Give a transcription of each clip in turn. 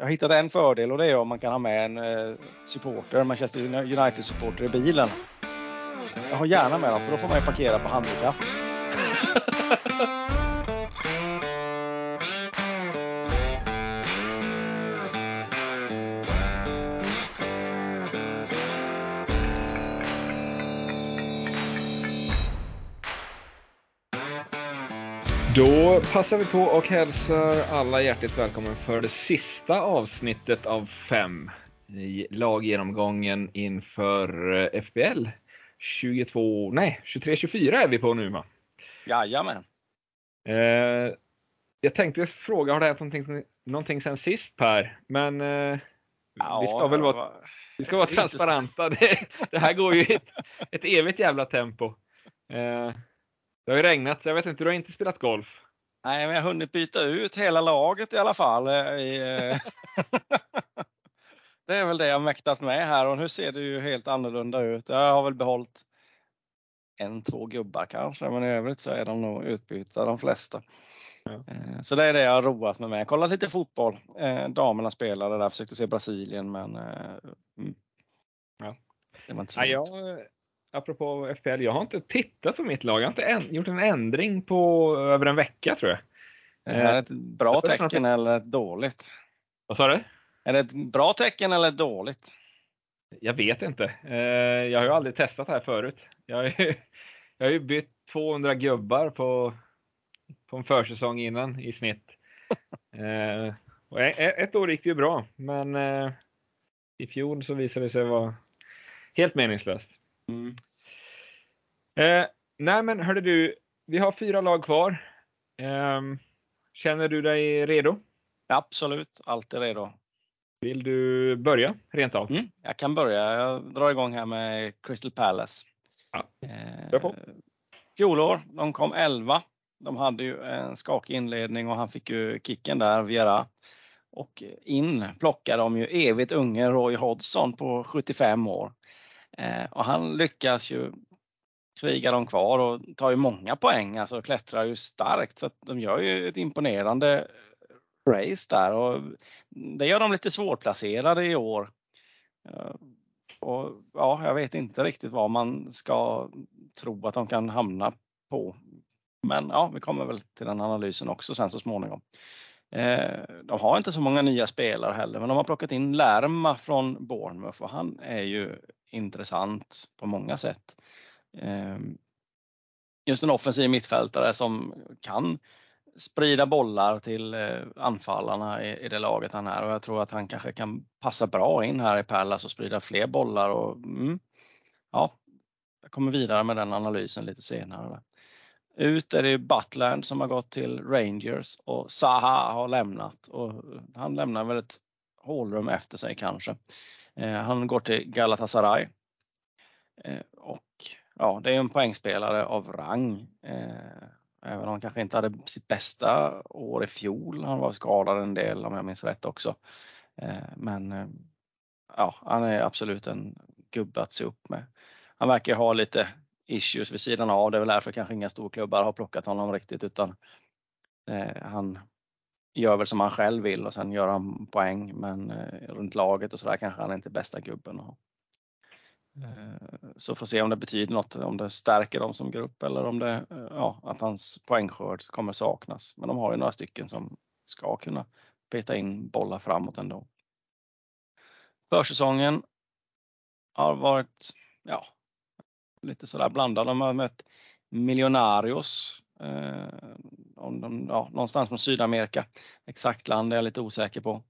jag har hittat en fördel och det är om man kan ha med en eh, supporter, Manchester United-supporter i bilen. Jag har gärna med dem för då får man ju parkera på handikapp. Då passar vi på och hälsar alla hjärtligt välkommen för det sista avsnittet av fem i laggenomgången inför eh, FBL 22, nej 23-24 är vi på nu va? Jajamän. Eh, jag tänkte fråga, har det hänt någonting, någonting sen sist Per? Men eh, ja, vi ska väl vara, vi ska vara transparenta. Det, det, här går ju i ett, ett evigt jävla tempo. Eh, det har ju regnat, så jag vet inte, du har inte spelat golf? Nej, men jag har hunnit byta ut hela laget i alla fall. Eh, eh. det är väl det jag mäktat med här och nu ser det ju helt annorlunda ut. Jag har väl behållit en, två gubbar kanske, men i övrigt så är de nog utbytta de flesta. Ja. Eh, så det är det jag har roat mig med. Kollat lite fotboll. Damerna spelade där, försökte se Brasilien men mm. ja. det var inte så ja, jag, apropå FPL, jag har inte tittat på mitt lag. Jag har inte en, gjort en ändring på över en vecka tror jag. Är det ett bra tecken eller ett dåligt? Vad sa du? Är det ett bra tecken eller ett dåligt? Jag vet inte. Eh, jag har ju aldrig testat det här förut. Jag har ju, jag har ju bytt 200 gubbar på, på en försäsong innan i snitt. Eh, och ett år gick det ju bra, men eh, i fjol så visade det sig vara helt meningslöst. Mm. Eh, nej men hörde du, vi har fyra lag kvar. Eh, känner du dig redo? Absolut, alltid redo. Vill du börja rent av? Mm, jag kan börja. Jag drar igång här med Crystal Palace. Ja, eh, fjolår, de kom 11. De hade ju en skakig inledning och han fick ju kicken där, Viera. Och in plockade de ju evigt unge Roy Hodgson på 75 år. Eh, och han lyckas ju kriga dem kvar och tar ju många poäng, alltså klättrar ju starkt så att de gör ju ett imponerande race där och det gör dem lite svårplacerade i år. Eh, och ja, jag vet inte riktigt vad man ska tro att de kan hamna på. Men ja, vi kommer väl till den analysen också sen så småningom. Eh, de har inte så många nya spelare heller, men de har plockat in Lärma från Bournemouth och han är ju intressant på många sätt. Ehm, just en offensiv mittfältare som kan sprida bollar till eh, anfallarna i, det laget han är och jag tror att han kanske kan passa bra in här i Pallas och sprida fler bollar och mm, ja, jag kommer vidare med den analysen lite senare. Ut är det Butland som har gått till Rangers och Zaha har lämnat och han lämnar väl ett hålrum efter sig kanske. Eh, han går till Galatasaray. Eh, och ja, det är en poängspelare av rang. Eh, även om han kanske inte hade sitt bästa år i fjol. Han var skadad en del om jag minns rätt också. Men ja, han är absolut en gubbe att se upp med. Han verkar ha lite issues vid sidan av. Det är väl därför kanske inga storklubbar har plockat honom riktigt utan han gör väl som han själv vill och sen gör han poäng men eh, runt laget och sådär kanske han är inte bästa gubben. Eh, så får se om det betyder något, om det stärker dem som grupp eller om det, eh, ja, att hans poängskörd kommer saknas. Men de har ju några stycken som ska kunna peta in bollar framåt ändå. Försäsongen har varit, ja, lite sådär blandad. De har mött Miljonarios, Eh, om de, ja, någonstans från Sydamerika. Exakt land är jag lite osäker på.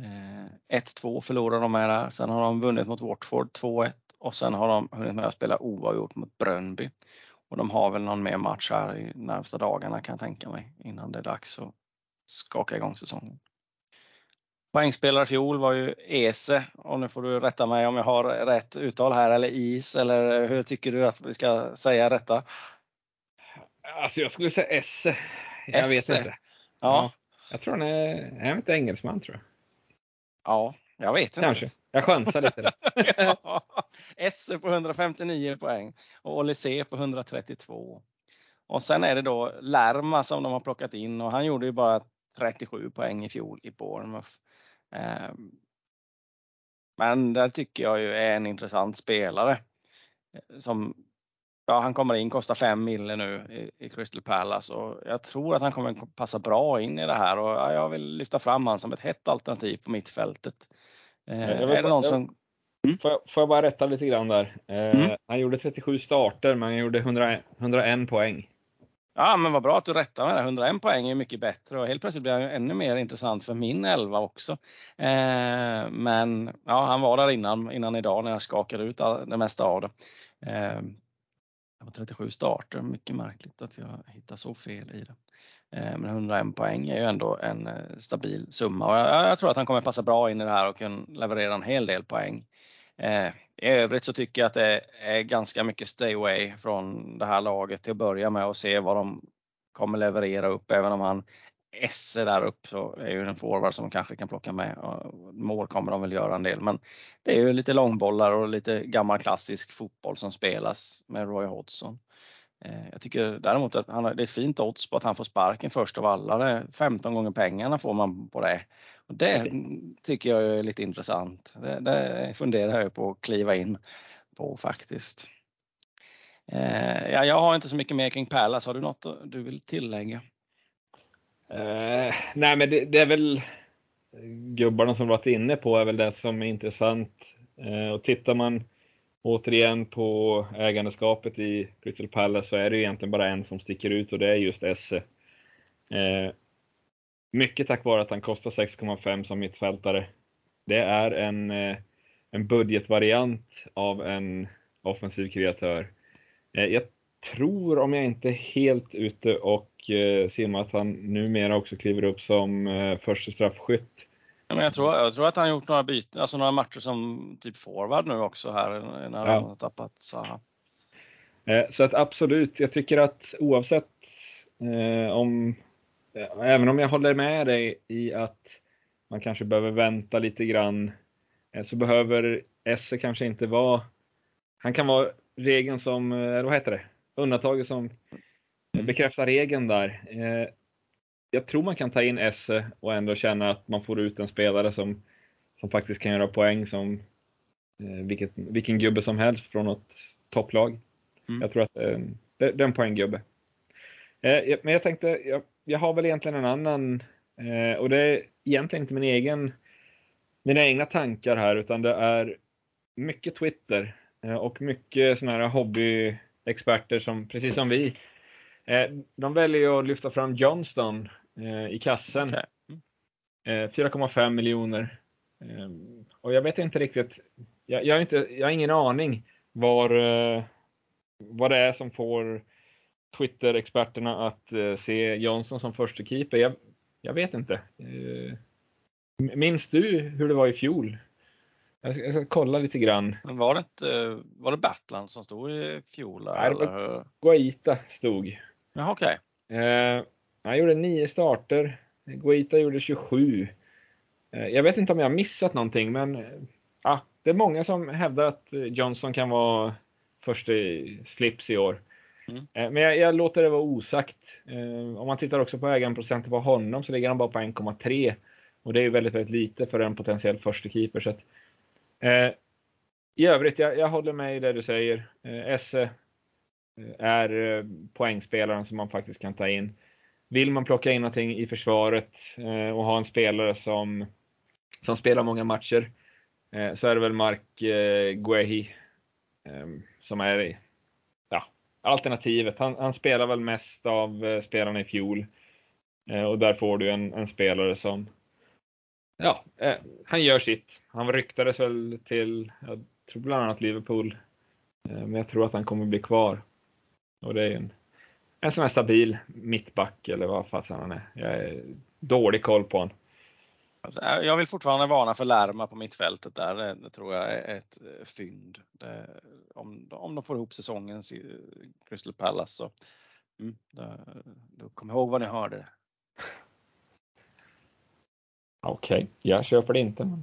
Eh, 1-2 förlorade de med där. Sen har de vunnit mot Watford 2-1 och sen har de hunnit med att spela oavgjort mot Brönby. Och de har väl någon mer match här i närmsta dagarna kan jag tänka mig innan det är dags att skaka igång säsongen. Poängspelare i fjol var ju Ese och nu får du rätta mig om jag har rätt uttal här eller Is eller hur tycker du att vi ska säga detta? Alltså jag skulle säga Esse. Jag Esse. vet inte. Ja. Jag tror han är, är han inte engelsman tror jag. Ja, jag vet inte. Kanske. Jag chansar lite där. ja. Esse på 159 poäng och Olise på 132. Och sen är det då Lärma som de har plockat in och han gjorde ju bara 37 poäng i fjol i Bournemouth. Ehm, men där tycker jag ju är en intressant spelare. Som, ja, han kommer in, kostar 5 mille nu i, i, Crystal Palace och jag tror att han kommer passa bra in i det här och ja, jag vill lyfta fram han som ett hett alternativ på mittfältet. Eh, är det någon som... Mm? Får, jag, får, jag, bara rätta lite grann där? Eh, mm. Han gjorde 37 starter men han gjorde 100, 101 poäng. Ja, men vad bra att du rättar med det. 101 poäng är mycket bättre och helt plötsligt blir han ännu mer intressant för min 11 också. Eh, men ja, han var där innan, innan idag när jag skakade ut det mesta av det. Eh, det var 37 starter, mycket märkligt att jag hittar så fel i det. Eh, men 101 poäng är ju ändå en eh, stabil summa och jag, jag, tror att han kommer passa bra in i det här och kunna leverera en hel del poäng. Eh, I övrigt så tycker jag att det är ganska mycket stay away från det här laget till att börja med och se vad de kommer leverera upp. Även om han Esse där upp så är ju en forward som kanske kan plocka med. Mål kommer de väl göra en del men det är ju lite långbollar och lite gammal klassisk fotboll som spelas med Roy Hodgson. Eh, jag tycker däremot att han, det är ett fint odds på att han får sparken först av alla. Det är 15 gånger pengarna får man på det. Och det tycker jag är lite intressant. Det, det funderar jag på att kliva in på faktiskt. Eh, ja, jag har inte så mycket mer kring Palace. Har du något du vill tillägga? Eh, nej, men det, det, är väl gubbarna som varit inne på är väl det som är intressant. Eh, och tittar man återigen på ägandeskapet i Crystal Palace så är det egentligen bara en som sticker ut och det är just Esse. Eh, mycket tack vare att han kostar 6,5 som mittfältare. Det är en, eh, en budgetvariant av en offensiv kreatör. Eh, jag tror, om jag inte är helt ute och eh, simmar, att han numera också kliver upp som eh, första straffskytt men jag, tror, jag tror att han gjort några byten, alltså några matcher som typ forward nu också här när ja. han har tappat Zaha. Eh, så att absolut, jag tycker att oavsett eh, om, även om jag håller med dig i att man kanske behöver vänta lite grann, eh, så behöver Esse kanske inte vara, han kan vara regeln som, eller vad heter det, undantaget som bekräftar regeln där jag tror man kan ta in Esse och ändå känna att man får ut en spelare som, som faktiskt kan göra poäng som eh, vilket, vilken gubbe som helst från något topplag. Mm. Jag tror att eh, det, är en poänggubbe. Eh, men jag tänkte, jag, jag, har väl egentligen en annan, eh, och det är egentligen inte min egen, mina egna tankar här, utan det är mycket Twitter eh, och mycket sådana här hobbyexperter som, precis som vi, eh, de väljer att lyfta fram Johnston eh, i kassen. Okay. Mm. 4,5 miljoner. Och jag vet inte riktigt, jag, jag, har, inte, jag har ingen aning var, eh, vad det är som får Twitter-experterna att eh, se Johnson som första keeper. Jag, jag vet inte. Minns du hur det var i fjol? Jag ska, jag ska kolla lite grann. Men var det inte, var det Batland som stod i fjol? Nej, Guaita stod. Jaha, okej. Okay. Eh, han gjorde nio starter. Guita gjorde 27. Eh, jag vet inte om jag har missat någonting, men eh, ja, det är många som hävdar att Johnson kan vara första slips i år. Mm. Men jag, jag, låter det vara osagt. Om man tittar också på ägandeprocenten på honom så ligger han bara på 1,3 och det är ju väldigt, väldigt lite för en potentiell första keeper. Så att, eh, I övrigt, jag, jag, håller med i det du säger. Eh, Esse är eh, poängspelaren som man faktiskt kan ta in vill man plocka in någonting i försvaret eh, och ha en spelare som, som spelar många matcher eh, så är det väl Mark Guehi som är ja, alternativet. Han, han, spelar väl mest av spelarna i fjol och där får du en, en spelare som ja, han gör sitt. Han ryktades väl till, jag tror bland annat Liverpool, men jag tror att han kommer bli kvar. Och det är en en sån här stabil mittback eller vad fasen han är. Jag är dålig koll på honom. Alltså, jag vill fortfarande varna för Lärma på mittfältet där. Det, det tror jag är ett eh, fynd. Det, om, om de får ihop säsongens Crystal Palace så mm, då, då kom ihåg vad ni hörde. Okej, okay, jag köper det inte.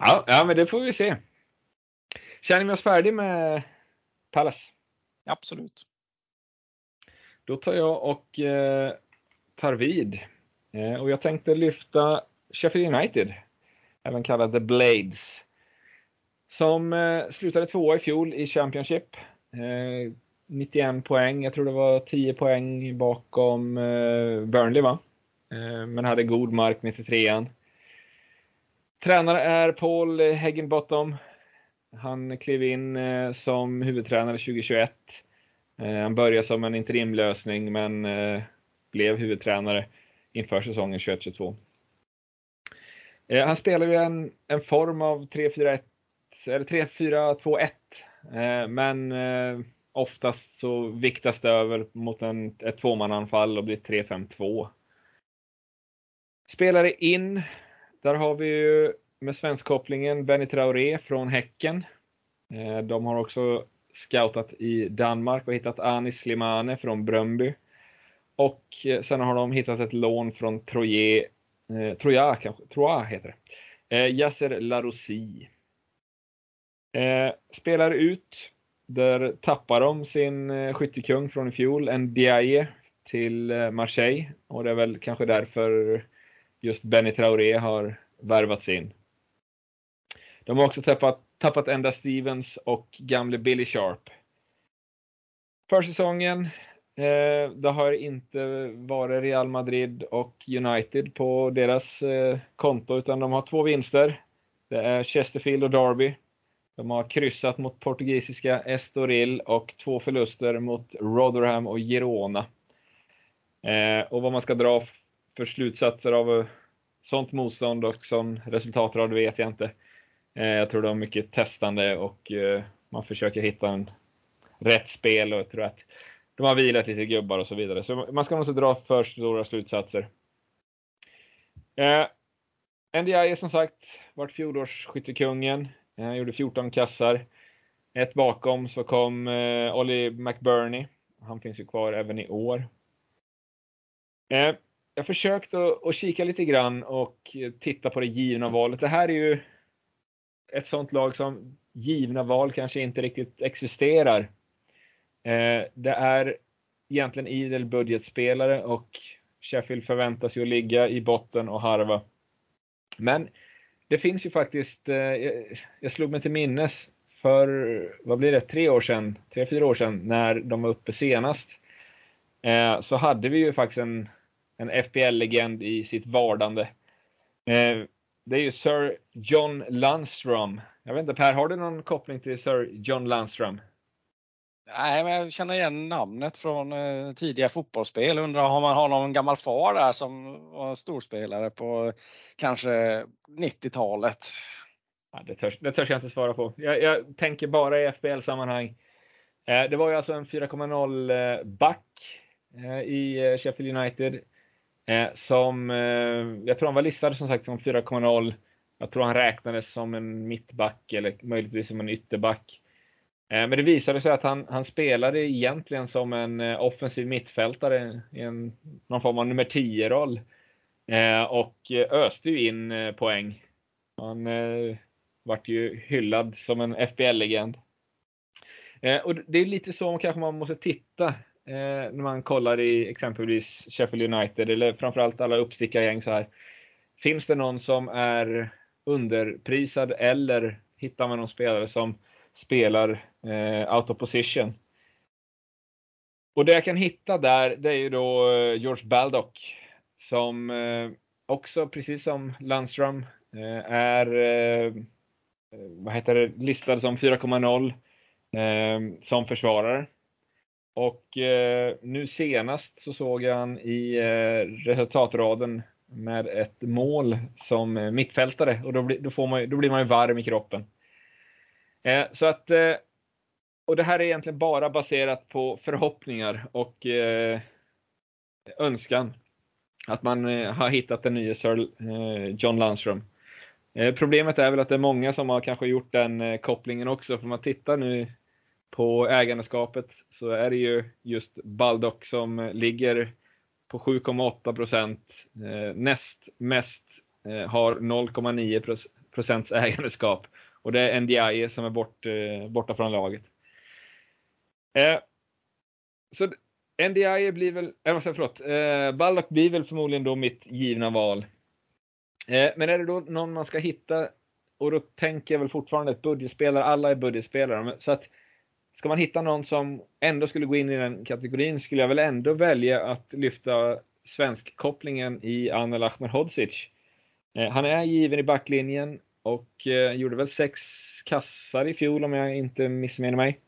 Ja, ja, men det får vi se. Känner vi oss färdiga med Palace? Absolut. Då tar jag och eh, tar vid. Och jag tänkte lyfta Sheffield United, även kallad The Blades, som slutade tvåa i fjol i Championship. 91 poäng, jag tror det var 10 poäng bakom Burnley va? Men hade god mark 93an. Tränare är Paul Hegginbottom. Han klev in eh, som huvudtränare 2021. Eh, han började som en interimlösning men eh, blev huvudtränare inför säsongen 2021-2022. Eh, han spelar ju en, en form av 3-4-1 eller 3-4-2-1. Eh, men eh, oftast så viktas det över mot en, ett tvåmananfall och blir 3-5-2. Spelare in där har vi ju med svenskkopplingen Benny Traoré från Häcken. Eh, de har också scoutat i Danmark och hittat Anis Slimane från Bröndby. Och eh, sen har de hittat ett lån från Troje, eh, Troja kanske, Troja, heter det. Eh, Yasser Larossi. Eh, spelar ut, där tappar de sin eh, skyttekung från i fjol, en Ndiaye, till eh, Marseille. Och det är väl kanske därför just Benny Traoré har värvats in. De har också tappat, tappat Enda Stevens och gamle Billy Sharp. Försäsongen, eh, det har inte varit Real Madrid och United på deras eh, konto, utan de har två vinster. Det är Chesterfield och Derby. De har kryssat mot portugisiska Estoril och två förluster mot Rotherham och Girona. Eh, och vad man ska dra för slutsatser av eh, sånt motstånd och sån det vet jag inte. Eh, jag tror det var mycket testande och eh, man försöker hitta en rätt spel och jag tror att de har vilat lite gubbar och så vidare. Så man ska nog inte dra för stora slutsatser. Eh, NDI som sagt vart fjolårsskyttekungen. Han gjorde 14 kassar. Ett bakom så kom eh, Ollie McBurney. Han finns ju kvar även i år. Eh, jag försökte att, att kika lite grann och titta på det givna valet. Det här är ju ett sånt lag som givna val kanske inte riktigt existerar. Eh, det är egentligen idel budgetspelare och Sheffield förväntas ju ligga i botten och harva. Men det finns ju faktiskt, eh, jag slog mig till minnes för, vad blir det, tre år sedan, tre, fyra år sedan när de var uppe senast. Eh, så hade vi ju faktiskt en, en FPL-legend i sitt vardande eh, det är ju Sir John Landstrom. Jag vet inte Per, har du någon koppling till Sir John Landstrom? Nej, men jag känner igen namnet från eh, tidiga fotbollsspel. Undrar om man har någon gammal far där som var storspelare på kanske 90-talet? Ja, det, törs, det törs jag inte svara på. Jag, jag tänker bara i FBL-sammanhang. Eh, det var ju alltså en 4,0 back eh, i eh, Sheffield United. Eh, som, eh, jag tror han var listad som sagt som 4,0. Jag tror han räknades som en mittback eller möjligtvis som en ytterback. Eh, men det visade sig att han, han spelade egentligen som en eh, offensiv mittfältare i en, någon form av nummer 10-roll. Eh, och eh, öste ju in eh, poäng. Han eh, vart ju hyllad som en FBL-legend. Eh, och det är lite så kanske man måste titta Eh, när man kollar i exempelvis Sheffield United eller framförallt alla uppstickargäng så här. Finns det någon som är underprisad eller hittar man någon spelare som spelar eh, out of position? Och det jag kan hitta där, det är ju då eh, George Baldock som eh, också, precis som Landström, eh, är eh, vad heter det, listad som 4,0 eh, som försvarare. Och eh, nu senast så såg jag han i eh, resultatraden med ett mål som mittfältare och då, bli, då, får man, då blir man ju varm i kroppen. Eh, så att, eh, och det här är egentligen bara baserat på förhoppningar och eh, önskan att man eh, har hittat den nya Sir eh, John Landström. Eh, problemet är väl att det är många som har kanske gjort den eh, kopplingen också, för man tittar nu på ägandeskapet så är det ju just Baldock som ligger på 7,8 procent. Eh, näst mest eh, har 0,9 procents ägandeskap och det är NDI som är bort, eh, borta från laget. Så NDI blir väl, eller vad förlåt, Baldock blir väl förmodligen då mitt givna val. Men är det då någon man ska hitta, och då tänker jag väl fortfarande att budgetspelare, alla är budgetspelare, så att ska man hitta någon som ändå skulle gå in i den kategorin skulle jag väl ändå välja att lyfta svenskkopplingen i Anel Ahmedhodzic. Eh, han är given i backlinjen och eh, gjorde väl sex kassar i fjol om jag inte missminner mig.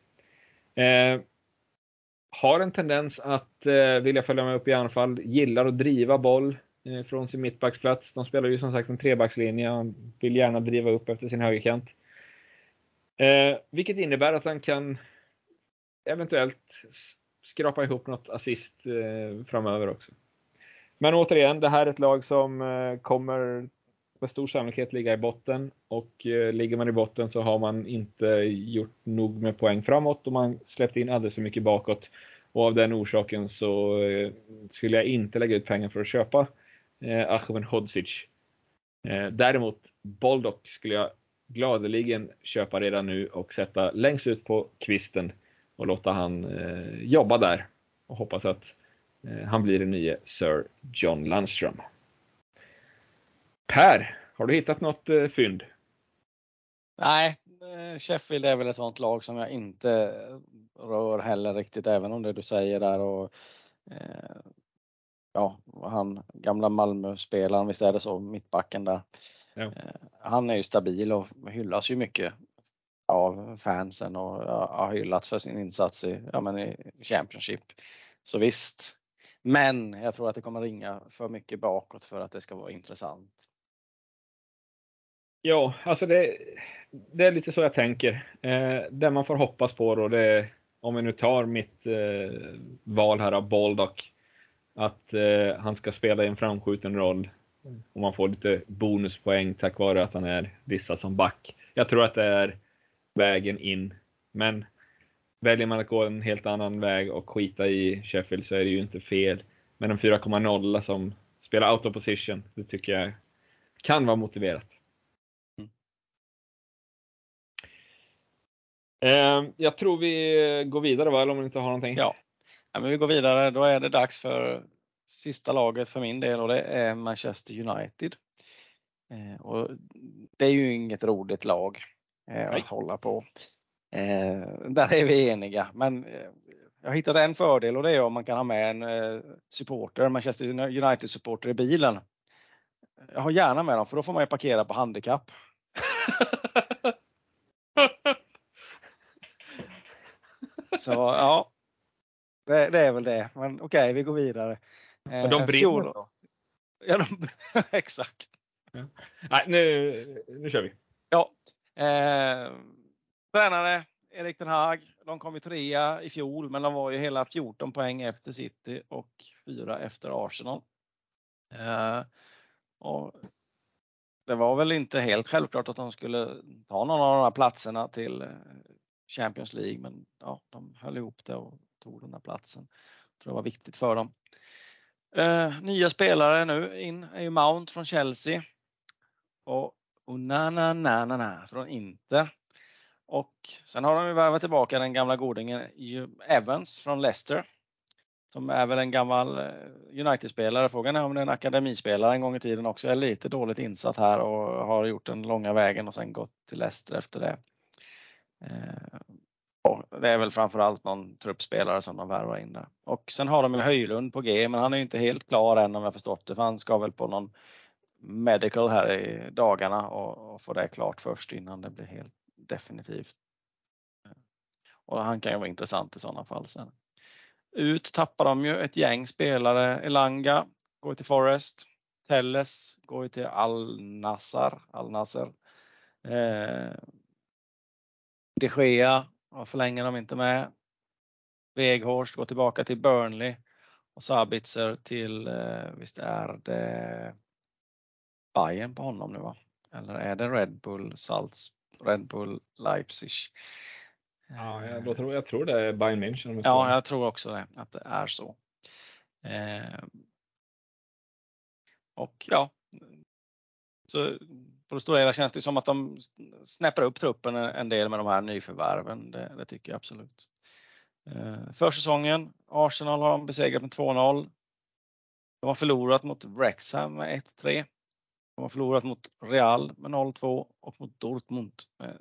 Eh, har en tendens att vilja följa med upp i anfall, gillar att driva boll från sin mittbacksplats. De spelar ju som sagt en trebackslinje, och vill gärna driva upp efter sin högerkant. Eh, vilket innebär att han kan eventuellt skrapa ihop något assist eh, framöver också. Men återigen, det här är ett lag som eh, kommer med stor sannolikhet ligga i botten och eh, ligger man i botten så har man inte gjort nog med poäng framåt och man släppt in alldeles för mycket bakåt. Och av den orsaken så skulle jag inte lägga ut pengar för att köpa eh, Ahmed Hodzic. Eh, däremot Boldock skulle jag gladeligen köpa redan nu och sätta längst ut på kvisten och låta han eh, jobba där och hoppas att eh, han blir den nya Sir John Landström. Per, har du hittat något eh, fynd? Nej, eh, Sheffield är väl ett sånt lag som jag inte rör heller riktigt, även om det du säger där och eh, ja, han gamla Malmö-spelaren, visst är det så, mittbacken där. Ja. Eh, han är ju stabil och hyllas ju mycket av fansen och har hyllats för sin insats i, ja, men i Championship. Så visst. Men jag tror att det kommer ringa för mycket bakåt för att det ska vara intressant. Ja, alltså det, det är lite så jag tänker. Eh, det man får hoppas på då, det är, om vi nu tar mitt eh, val här av Baldock, att eh, han ska spela i en framskjuten roll och man får lite bonuspoäng tack vare att han är listad som back. Jag tror att det är vägen in. Men väljer man att gå en helt annan väg och skita i Sheffield så är det ju inte fel. Men en 4,0 som spelar out of position, det tycker jag kan vara motiverat. Mm. Jag tror vi går vidare va, eller om ni inte har någonting? Ja. ja, men vi går vidare. Då är det dags för sista laget för min del och det är Manchester United. Eh, och det är ju inget roligt lag eh, att hålla på. Eh, där är vi eniga, men eh, jag har hittat en fördel och det är om man kan ha med en eh, supporter, Manchester United supporter i bilen. Jag har gärna med dem för då får man ju parkera på handikapp. Så ja, det, det, är väl det. Men okej, okay, vi går vidare. Men de brinner då? Ja, de, exakt. Ja. Nej, nu, nu kör vi. Ja, Eh, tränare Erik Den Haag, de kom ju trea i fjol men de var ju hela 14 poäng efter City och fyra efter Arsenal. Eh, och det var väl inte helt självklart att de skulle ta någon av de här platserna till eh, Champions League men ja, de höll ihop det och tog den här platsen. Jag tror det var viktigt för dem. Eh, nya spelare nu in är ju Mount från Chelsea. Och och na na na na na från Inter. Och sen har de ju värvat tillbaka den gamla godingen Evans från Leicester. Som är väl en gammal eh, United-spelare. Frågan är om det är en akademispelare en gång i tiden också. Är lite dåligt insatt här och har gjort den långa vägen och sen gått till Leicester efter det. Eh, och det är väl framförallt någon truppspelare som de värvar in där. Och sen har de ju Höjlund på G men han är inte helt klar än om jag förstått det för han ska väl på någon medical här i dagarna och, och få det klart först innan det blir helt definitivt. Och han kan ju vara intressant i sådana fall sen. Ut tappar de ju ett gäng spelare. Elanga går till Forest. Telles går till Al-Nassar. Al -Nassar. Eh, De Gea förlänger de inte med. Weghorst går tillbaka till Burnley och Sabitzer till, eh, visst är det Bayern på honom nu va? Eller är det Red Bull Salz, Red Bull Leipzig? Ja, jag, tror, jag tror det är Bayern München. Ja, jag tror också det, att det är så. Eh, och ja, så på det stora hela känns det som att de snäpper upp truppen en del med de här nyförvärven. Det, det tycker jag absolut. Eh, försäsongen, Arsenal har de besegrat med 2-0. De har förlorat mot Wrexham med 1-3. De har förlorat mot Real med 0-2 och mot Dortmund med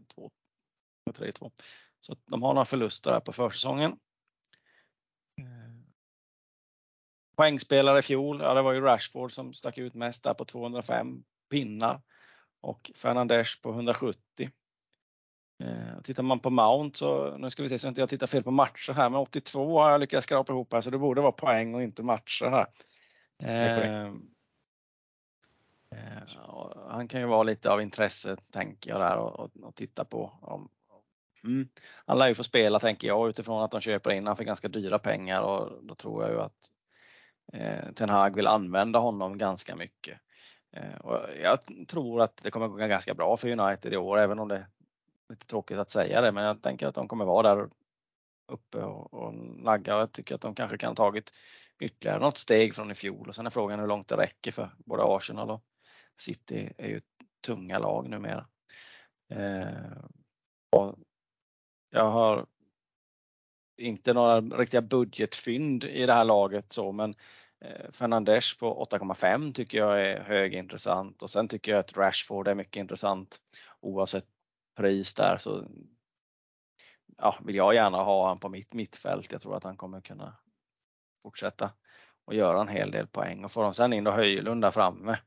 3-2. Så de har några förluster här på försäsongen. Poängspelare i fjol, ja det var ju Rashford som stack ut mest där på 205 pinnar och Fernandes på 170. Eh, tittar man på Mount så, nu ska vi se så inte jag tittar fel på matcher här, men 82 har jag lyckats skrapa ihop här så det borde vara poäng och inte matcher här. Eh, eh, Eh, han kan ju vara lite av intresse tänker jag där och, och, och titta på. Om, mm. Han lär ju få spela tänker jag utifrån att de köper in han för ganska dyra pengar och då tror jag ju att eh, Ten Hag vill använda honom ganska mycket. Eh, och jag tror att det kommer gå ganska bra för United i år, även om det är lite tråkigt att säga det, men jag tänker att de kommer vara där uppe och, och nagga och jag tycker att de kanske kan ha tagit ytterligare något steg från i fjol och sen är frågan hur långt det räcker för både Arsenal och City är ju tunga lag numera. Eh, och jag har inte några riktiga budgetfynd i det här laget så men eh, Fernandes på 8,5 tycker jag är högintressant och sen tycker jag att Rashford är mycket intressant oavsett pris där så ja, vill jag gärna ha han på mitt mittfält. Jag tror att han kommer kunna fortsätta och göra en hel del poäng och får de sen in då Höjlund där framme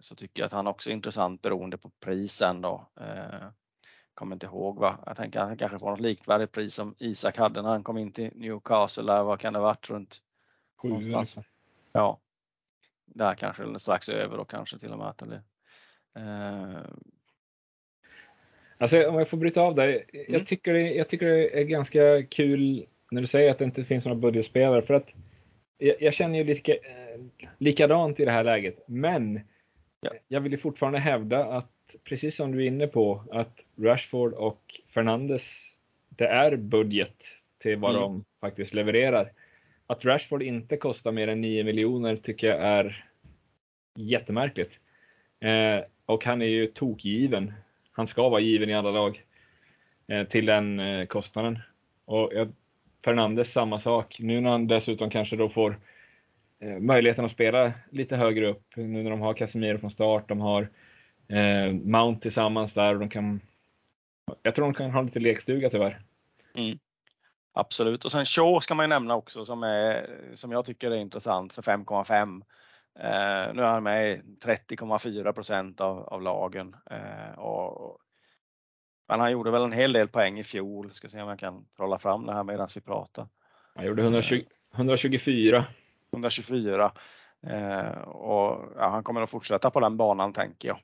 så tycker jag att han också är intressant beroende på prisen då. Eh, kommer inte ihåg va. Jag tänker att han kanske får något likvärdigt pris som Isak hade när han kom in till Newcastle. Där, vad kan det varit runt? Sju någonstans. Ja. Där kanske eller strax över och kanske till och med. Eller, eh. Alltså om jag får bryta av där. Jag, mm. tycker det, jag tycker det är ganska kul när du säger att det inte finns några budgetspelare för att jag, jag känner ju lika, eh, likadant i det här läget. Men ja. jag vill ju fortfarande hävda att precis som du är inne på, att Rashford och Fernandes, det är budget till vad mm. de faktiskt levererar. Att Rashford inte kostar mer än 9 miljoner tycker jag är jättemärkligt. Eh, och han är ju tokgiven. Han ska vara given i alla lag eh, till den eh, kostnaden. Och jag, Fernandes samma sak. Nu när han dessutom kanske då får möjligheten att spela lite högre upp, nu när de har Casemiro från start, de har eh, Mount tillsammans där och de kan jag tror de kan ha lite lekstuga tyvärr. Mm. Absolut och sen Shaw ska man ju nämna också som, är, som jag tycker är intressant för 5,5. Eh, nu är han med i 30,4 procent av, av lagen. Eh, och, men han gjorde väl en hel del poäng i fjol. Ska se om jag kan trolla fram det här medan vi pratar. Han gjorde 120, 124. 124. Eh, och ja, han kommer att fortsätta på den banan tänker jag.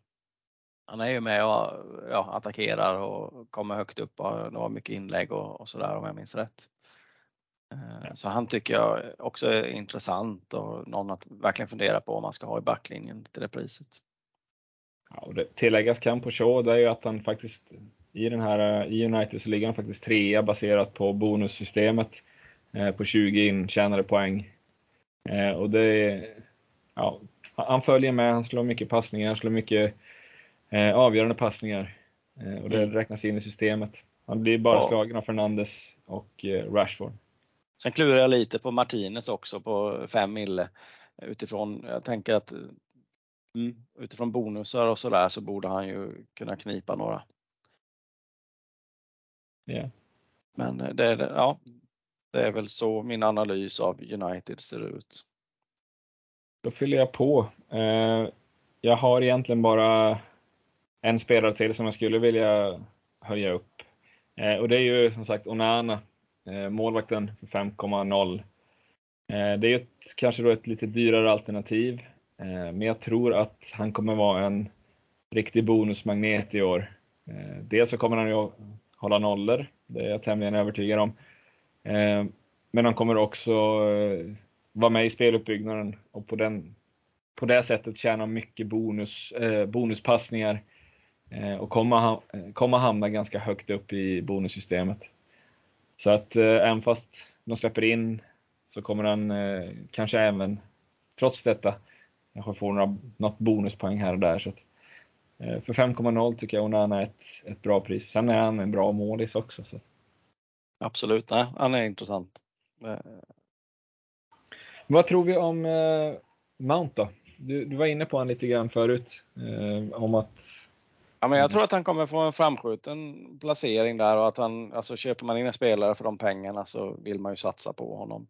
Han är ju med och ja, attackerar och kommer högt upp och har mycket inlägg och, och sådär om jag minns rätt. Eh, så han tycker jag också är intressant och någon att verkligen fundera på om man ska ha i backlinjen till det priset. Ja, och det tilläggas kan på Shaw det är ju att han faktiskt i den här i United så ligger han faktiskt trea baserat på bonussystemet eh, på 20 intjänade poäng. Eh, och det ja, han följer med, han slår mycket passningar, han slår mycket eh, avgörande passningar eh, och det mm. räknas in i systemet. Han blir bara ja. slagen av Fernandes och Rashford. Sen klurar jag lite på Martinez också på 5 mille utifrån, jag tänker att mm, utifrån bonusar och sådär så borde han ju kunna knipa några. Yeah. Men det, ja, det är väl så min analys av United ser ut. Då fyller jag på. Eh, jag har egentligen bara en spelare till som jag skulle vilja höja upp. Eh, och det är ju som sagt Onana, eh, målvakten för 5,0. Det är ju ett, kanske då ett lite dyrare alternativ, men jag tror att han kommer vara en riktig bonusmagnet i år. Dels så kommer han ju hålla nollor, det är jag tämligen övertygad om. Eh, men han kommer också eh, vara med i speluppbyggnaden och på, den, på det sättet tjäna mycket bonus, eh, bonuspassningar och kommer, kommer hamna ganska högt upp i bonussystemet. Så att även fast de släpper in så kommer han kanske även, trots detta, kanske få några, något bonuspoäng här och där. Så att, för 5,0 tycker jag Onana är ett, ett bra pris. Sen är han en bra målis också. Så. Absolut, nej, han är intressant. Vad tror vi om eh, Mount då? Du, du var inne på honom lite grann förut. Eh, om att Ja, men jag tror att han kommer få en framskjuten placering där och att han, alltså köper man in en spelare för de pengarna så vill man ju satsa på honom.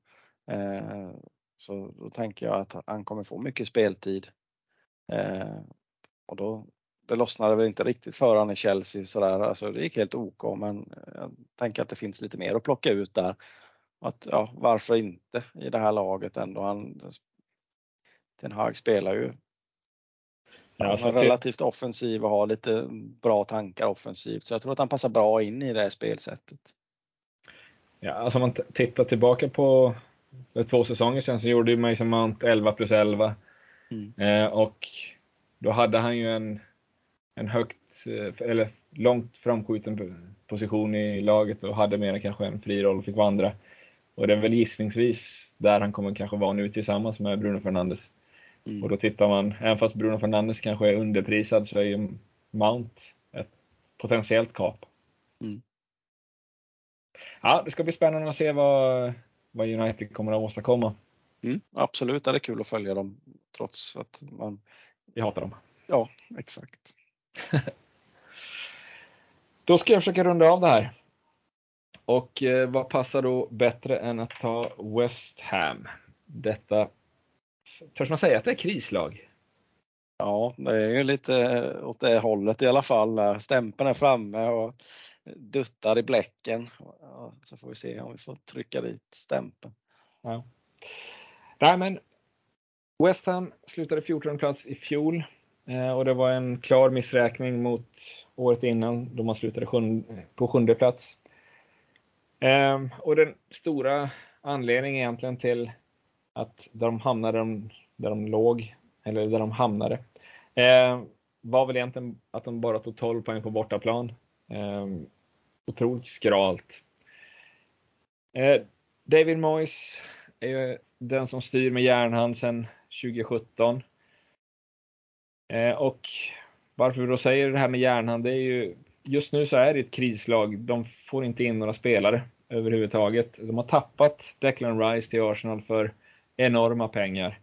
Eh, så då tänker jag att han kommer få mycket speltid. Eh, och då, det lossnade väl inte riktigt för honom i Chelsea sådär, alltså det gick helt OK men jag tänker att det finns lite mer att plocka ut där. Att, ja, varför inte i det här laget ändå. Han, Ten Hag spelar ju Ja, han är relativt offensiv och har lite bra tankar offensivt. Så jag tror att han passar bra in i det här spelsättet. Ja, alltså om man tittar tillbaka på för två säsonger sedan så gjorde Mason Mount 11 plus 11. Mm. Eh, och då hade han ju en, en högt, eh, eller långt framskjuten position i laget och hade mer kanske en fri roll och fick vandra. Och det är väl gissningsvis där han kommer kanske vara nu tillsammans med Bruno Fernandes. Mm. Och då tittar man, även fast Bruno Fernandes kanske är underprisad så är ju Mount ett potentiellt kap. Mm. Ja, det ska bli spännande att se vad, vad United kommer att åstadkomma. Mm, absolut, det är kul att följa dem trots att man... Vi hatar dem. Ja, exakt. då ska jag försöka runda av det här. Och eh, vad passar då bättre än att ta West Ham? Detta Törs man säga att det är krislag? Ja, det är ju lite åt det hållet i alla fall. Stämpeln är framme och duttar i bläcken. Så får vi se om vi får trycka dit stämpeln. Ja. Nej, men West Ham slutade 14 plats i fjol eh, Eh, och det var en klar missräkning mot året innan då man slutade på sjunde plats. Ehm, och den stora anledningen egentligen till att där de hamnade där de låg, eller där de hamnade, ehm, var väl egentligen att de bara tog 12 poäng på bortaplan. Eh, otroligt skralt. Eh, David Moyes är ju den som styr med järnhand sedan 2017. Eh, och varför vi då säger det här med järnhand, det är ju just nu så är det ett krislag. De får inte in några spelare överhuvudtaget. De har tappat Declan Rice till Arsenal för enorma pengar.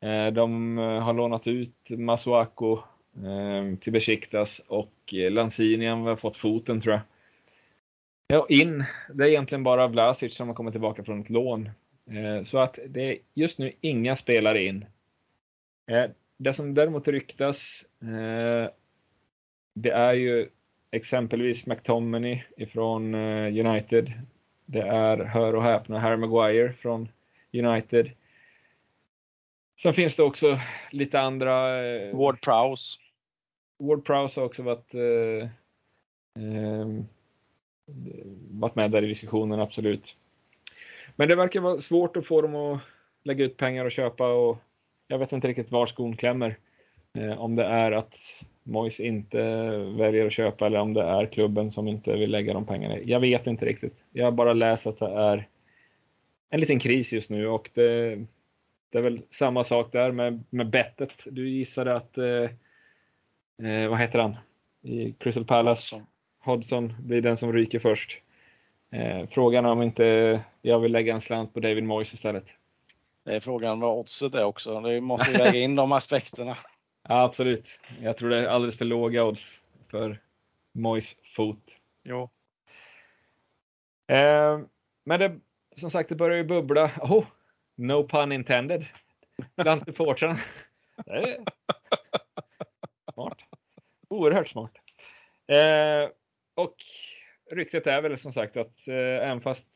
Eh, de eh, har lånat ut Masuako eh, till Besiktas och eh, Lanzini har fått foten tror jag. Ja, in, det är egentligen bara Vlasic som har kommit tillbaka från ett lån. Eh, så att det är just nu inga spelare in. Det som däremot ryktas, det är ju exempelvis McTominay ifrån United. Det är, hör och häpna, Harry Maguire från United. Sen finns det också lite andra. Eh, Ward Prowse. Ward Prowse har också varit, eh, eh, varit med där i diskussionen, absolut. Men det verkar vara svårt att få dem att lägga ut pengar och köpa och jag vet inte riktigt var skon klämmer. Eh, om det är att Mois inte väljer att köpa eller om det är klubben som inte vill lägga de pengarna. Jag vet inte riktigt. Jag har bara läst att det är en liten kris just nu och det, det är väl samma sak där med, med bettet. Du gissade att, eh, eh, vad heter han, i Crystal Palace, Hodgson, Hodgson blir den som ryker först. Eh, frågan om inte jag vill lägga en slant på David Moyes istället. Det är frågan vad oddset är också. Det måste väga in de aspekterna. Ja, absolut. Jag tror det är alldeles för låga odds för Moyes fot. Jo. Eh, men det, som sagt, det börjar ju bubbla. Oh, No pun intended. Bland supportrarna. smart. Oerhört smart. Eh, och ryktet är väl som sagt att eh, även fast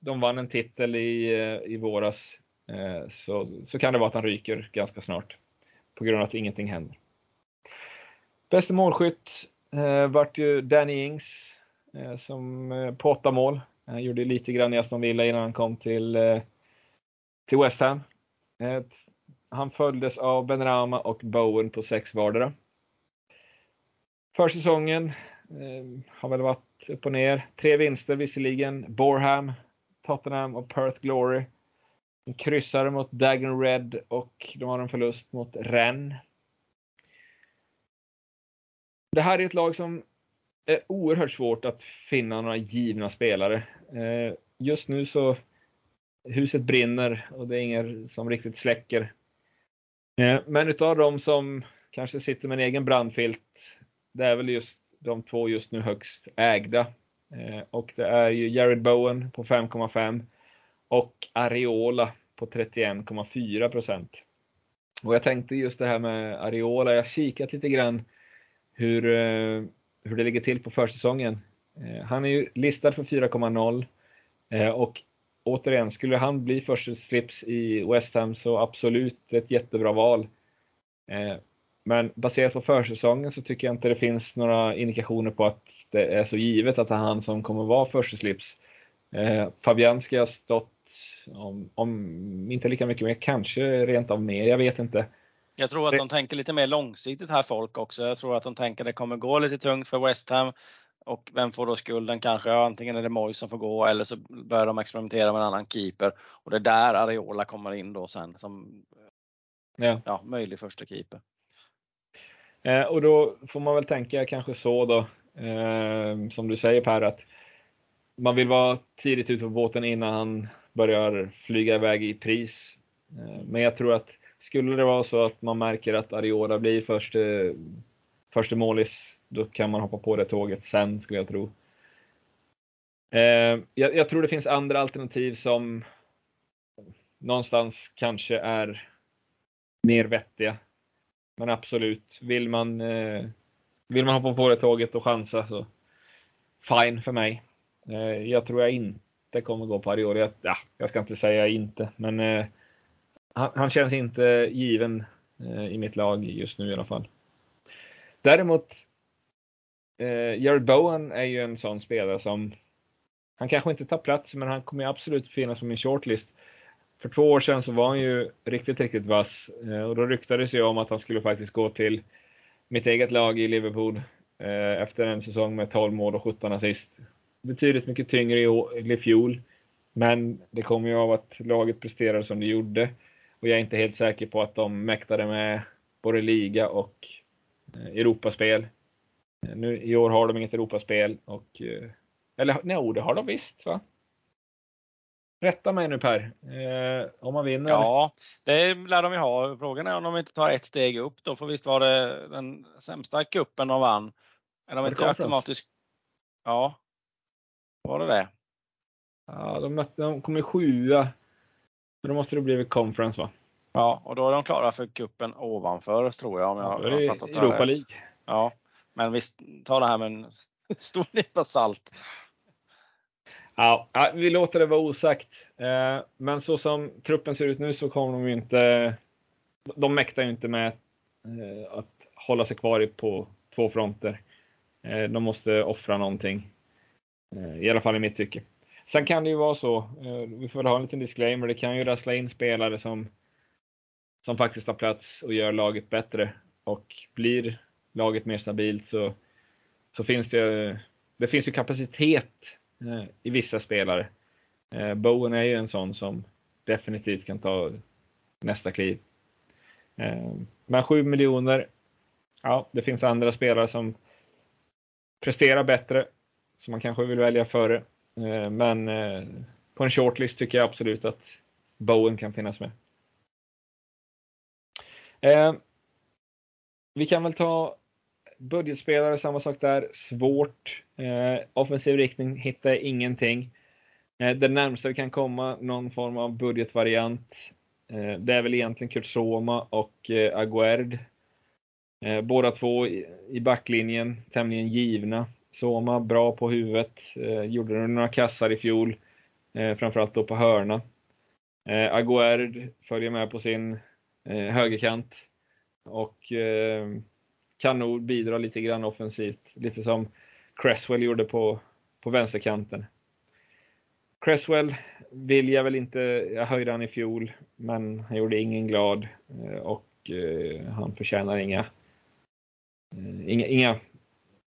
de vann en titel i, eh, i våras Eh, så, så kan det vara att han ryker ganska snart på grund av att ingenting händer. Bästa målskytt eh, vart ju Danny Ings eh, som eh, på åtta mål. Han gjorde lite grann i Aston Villa innan han kom till eh, till West Ham. Eh, han följdes av Benrama och Bowen på sex vardera. Försäsongen eh, har väl varit upp och ner. Tre vinster visserligen. Borham, Tottenham och Perth Glory. De kryssar mot Dagen Red och de har en förlust mot Rennes. Det här är ett lag som är oerhört svårt att finna några givna spelare. Eh, just nu så huset brinner och det är ingen som riktigt släcker. Eh, men utav de som kanske sitter med en egen brandfilt, det är väl just de två just nu högst ägda. Eh, och det är ju Jared Bowen på 5,5 och Areola på 31,4 procent. Och jag tänkte just det här med Areola, jag har kikat lite grann hur, eh, hur det ligger till på försäsongen. Eh, han är ju listad för 4,0 eh, och återigen, skulle han bli första slips i West Ham så absolut ett jättebra val. Men baserat på försäsongen så tycker jag inte det finns några indikationer på att det är så givet att det är han som kommer vara första slips. Fabianski har stått om, om inte lika mycket mer, kanske rent av mer, jag vet inte. Jag tror att de tänker lite mer långsiktigt här folk också. Jag tror att de tänker att det kommer gå lite tungt för West Ham och vem får då skulden kanske? Antingen är det Moyes som får gå eller så börjar de experimentera med en annan keeper och det är där Areola kommer in då sen som ja. Ja, möjlig första keeper. Eh, och då får man väl tänka kanske så då, eh, som du säger Per, att man vill vara tidigt ute på båten innan han börjar flyga iväg i pris. Eh, men jag tror att skulle det vara så att man märker att Ariola blir första, eh, första målis, då kan man hoppa på det tåget sen skulle jag tro. Eh, jag, jag tror det finns andra alternativ som någonstans kanske är mer vettiga. Men absolut, vill man, vill man hoppa på det tåget och chansa så fine för mig. Jag tror jag inte inte kommer gå på Arioli. Ja, jag ska inte säga inte, men eh, han, han, känns inte given eh, i mitt lag just nu i alla fall. Däremot, eh, Jared Bowen är ju en sån spelare som han kanske inte tar plats, men han kommer absolut finnas på min shortlist. För två år sedan så var han ju riktigt, riktigt vass eh, och då ryktades ju om att han skulle faktiskt gå till mitt eget lag i Liverpool eh, efter en säsong med 12 mål och 17 assist betydligt mycket tyngre i, i fjol. Men det kommer ju av att laget presterade som det gjorde. Och jag är inte helt säker på att de mäktade med både liga och eh, Europaspel. Eh, nu, I år har de inget Europaspel och eh, eller nej, det har de visst va? Rätta mig nu Per, eh, om man vinner. Ja, det lär de ju ha. Frågan är om de inte tar ett steg upp då, för visst var det den sämsta kuppen de vann? Är de inte automatiskt? Ja, var det det? Ja, de, mötte, de kom i sjua. Så då måste det blivit conference va? Ja, och då är de klara för kuppen ovanför tror jag. Om jag, ja, har fattat Europa League. Ja, men visst, ta det här med en stor nypa salt. Ja, vi låter det vara osagt. Eh, men så som truppen ser ut nu så kommer de ju inte. De mäktar ju inte med eh, att hålla sig kvar på två fronter. Eh, de måste offra någonting. Eh, I alla fall i mitt tycke. Sen kan det ju vara så, eh, vi får ha en liten disclaimer, det kan ju rassla in spelare som, som faktiskt har plats och gör laget bättre. Och blir laget mer stabilt så, så finns det, det finns ju kapacitet eh, i vissa spelare. Bowen är ju en sån som definitivt kan ta nästa kliv. Men 7 miljoner, ja, det finns andra spelare som presterar bättre som man kanske vill välja före. Eh, men eh, på en shortlist tycker jag absolut att Bowen kan finnas med. Eh, vi kan väl ta budgetspelare, samma sak där. Svårt. Offensiv riktning hittar jag ingenting. Det närmsta vi kan komma någon form av budgetvariant. Det är väl egentligen Kurt Soma och Aguerd. Båda två i backlinjen, tämligen givna. Soma bra på huvudet, eh, gjorde några kassar i fjol, eh, framförallt då på hörna. Eh, Aguerd följer med på sin eh, högerkant och eh, kan nog bidra lite grann offensivt, lite som Cresswell gjorde på, på vänsterkanten. Cresswell vill jag väl inte, jag höjde han i fjol, men han gjorde ingen glad eh, och eh, han förtjänar inga, eh, inga, inga,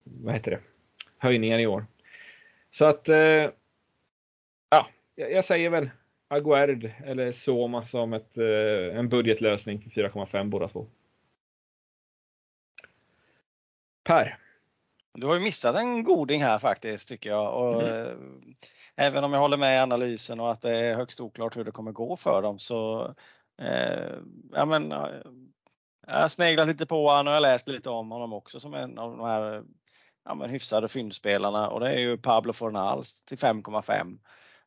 vad heter det, höjningar i år. Så att, eh, ja, jag säger väl Aguerd eller Soma som ett, eh, en budgetlösning för 4,5 båda två. Per. Du har ju missat en goding här faktiskt tycker jag. Och, mm. Även om jag håller med i analysen och att det är högst oklart hur det kommer gå för dem så eh, ja, men, jag har sneglat lite på honom och jag har läst lite om honom också som en av de här ja, men hyfsade fyndspelarna och det är ju Pablo Fornals till 5,5.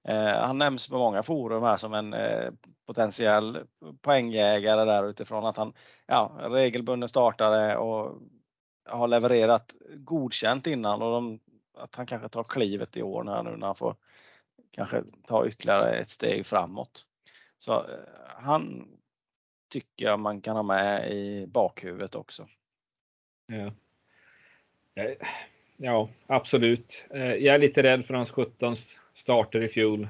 Eh, han nämns på många forum här som en eh, potentiell poängjägare där utifrån att han ja, regelbunden startare och har levererat godkänt innan och de, att han kanske tar klivet i år här nu när han får kanske ta ytterligare ett steg framåt. Så eh, han tycker jag man kan ha med i bakhuvudet också. Ja. Ja, absolut. Eh, jag är lite rädd för hans 17 starter i fjol.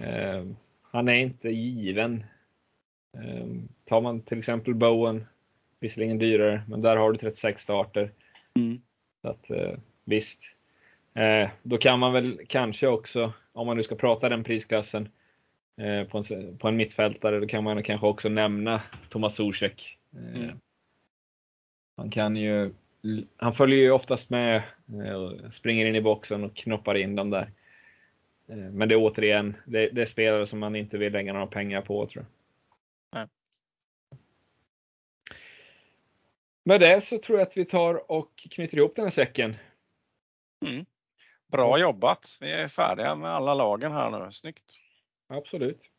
Eh, han är inte given. Tar man till exempel Bowen, visserligen dyrare, men där har du 36 starter. Mm. Så att, visst. Då kan man väl kanske också, om man nu ska prata den prisklassen, Eh, på, en, på en mittfältare, då kan man kanske också nämna Tomas Zuzek. Eh, mm. Han kan ju, han följer ju oftast med, eh, och springer in i boxen och knoppar in dem där. Men det är återigen, det, det är spelare som man inte vill lägga några pengar på tror jag. Nej. Med det så tror jag att vi tar och knyter ihop den här säcken. Mm. Bra jobbat! Vi är färdiga med alla lagen här nu. Snyggt! Absolut.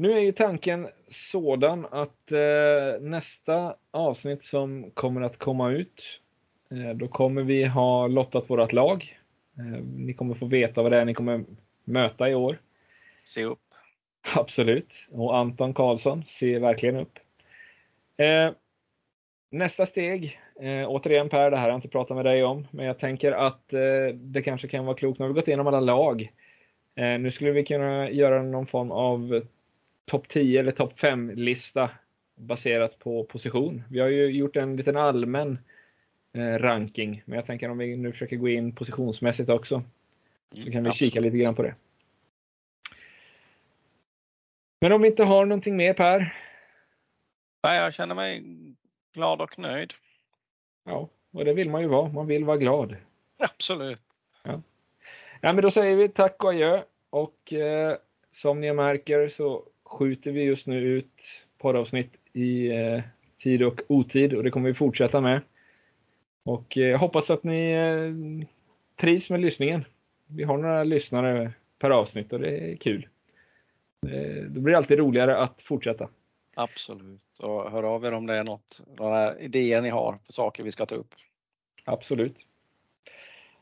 Nu är ju tanken sådan att eh, nästa avsnitt som kommer att komma ut, eh, då kommer vi ha lottat vårat lag. Eh, ni kommer få veta vad det är ni kommer möta i år. Se upp. Absolut. Och Anton Karlsson ser verkligen upp. Eh, nästa steg, eh, återigen Per, det här har jag inte pratat med dig om, men jag tänker att eh, det kanske kan vara klokt, har vi gått igenom alla lag, nu skulle vi kunna göra någon form av topp 10 eller topp 5-lista baserat på position. Vi har ju gjort en liten allmän eh, ranking, men jag tänker om vi nu försöker gå in positionsmässigt också, så kan vi Absolut. kika lite grann på det. Men om vi inte har någonting mer Per? Nej, jag känner mig glad och nöjd. Ja, och det vill man ju vara. Man vill vara glad. Absolut. Ja. Ja, men då säger vi tack och adjö. Och eh, som ni märker så skjuter vi just nu ut poddavsnitt i eh, tid och otid och det kommer vi fortsätta med. Och eh, jag hoppas att ni eh, trivs med lyssningen. Vi har några lyssnare per avsnitt och det är kul. Det, det blir alltid roligare att fortsätta. Absolut. Och hör av er om det är något, några idéer ni har på saker vi ska ta upp. Absolut.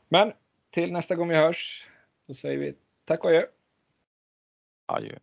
Men till nästa gång vi hörs så säger vi tack och adjö. Adjö.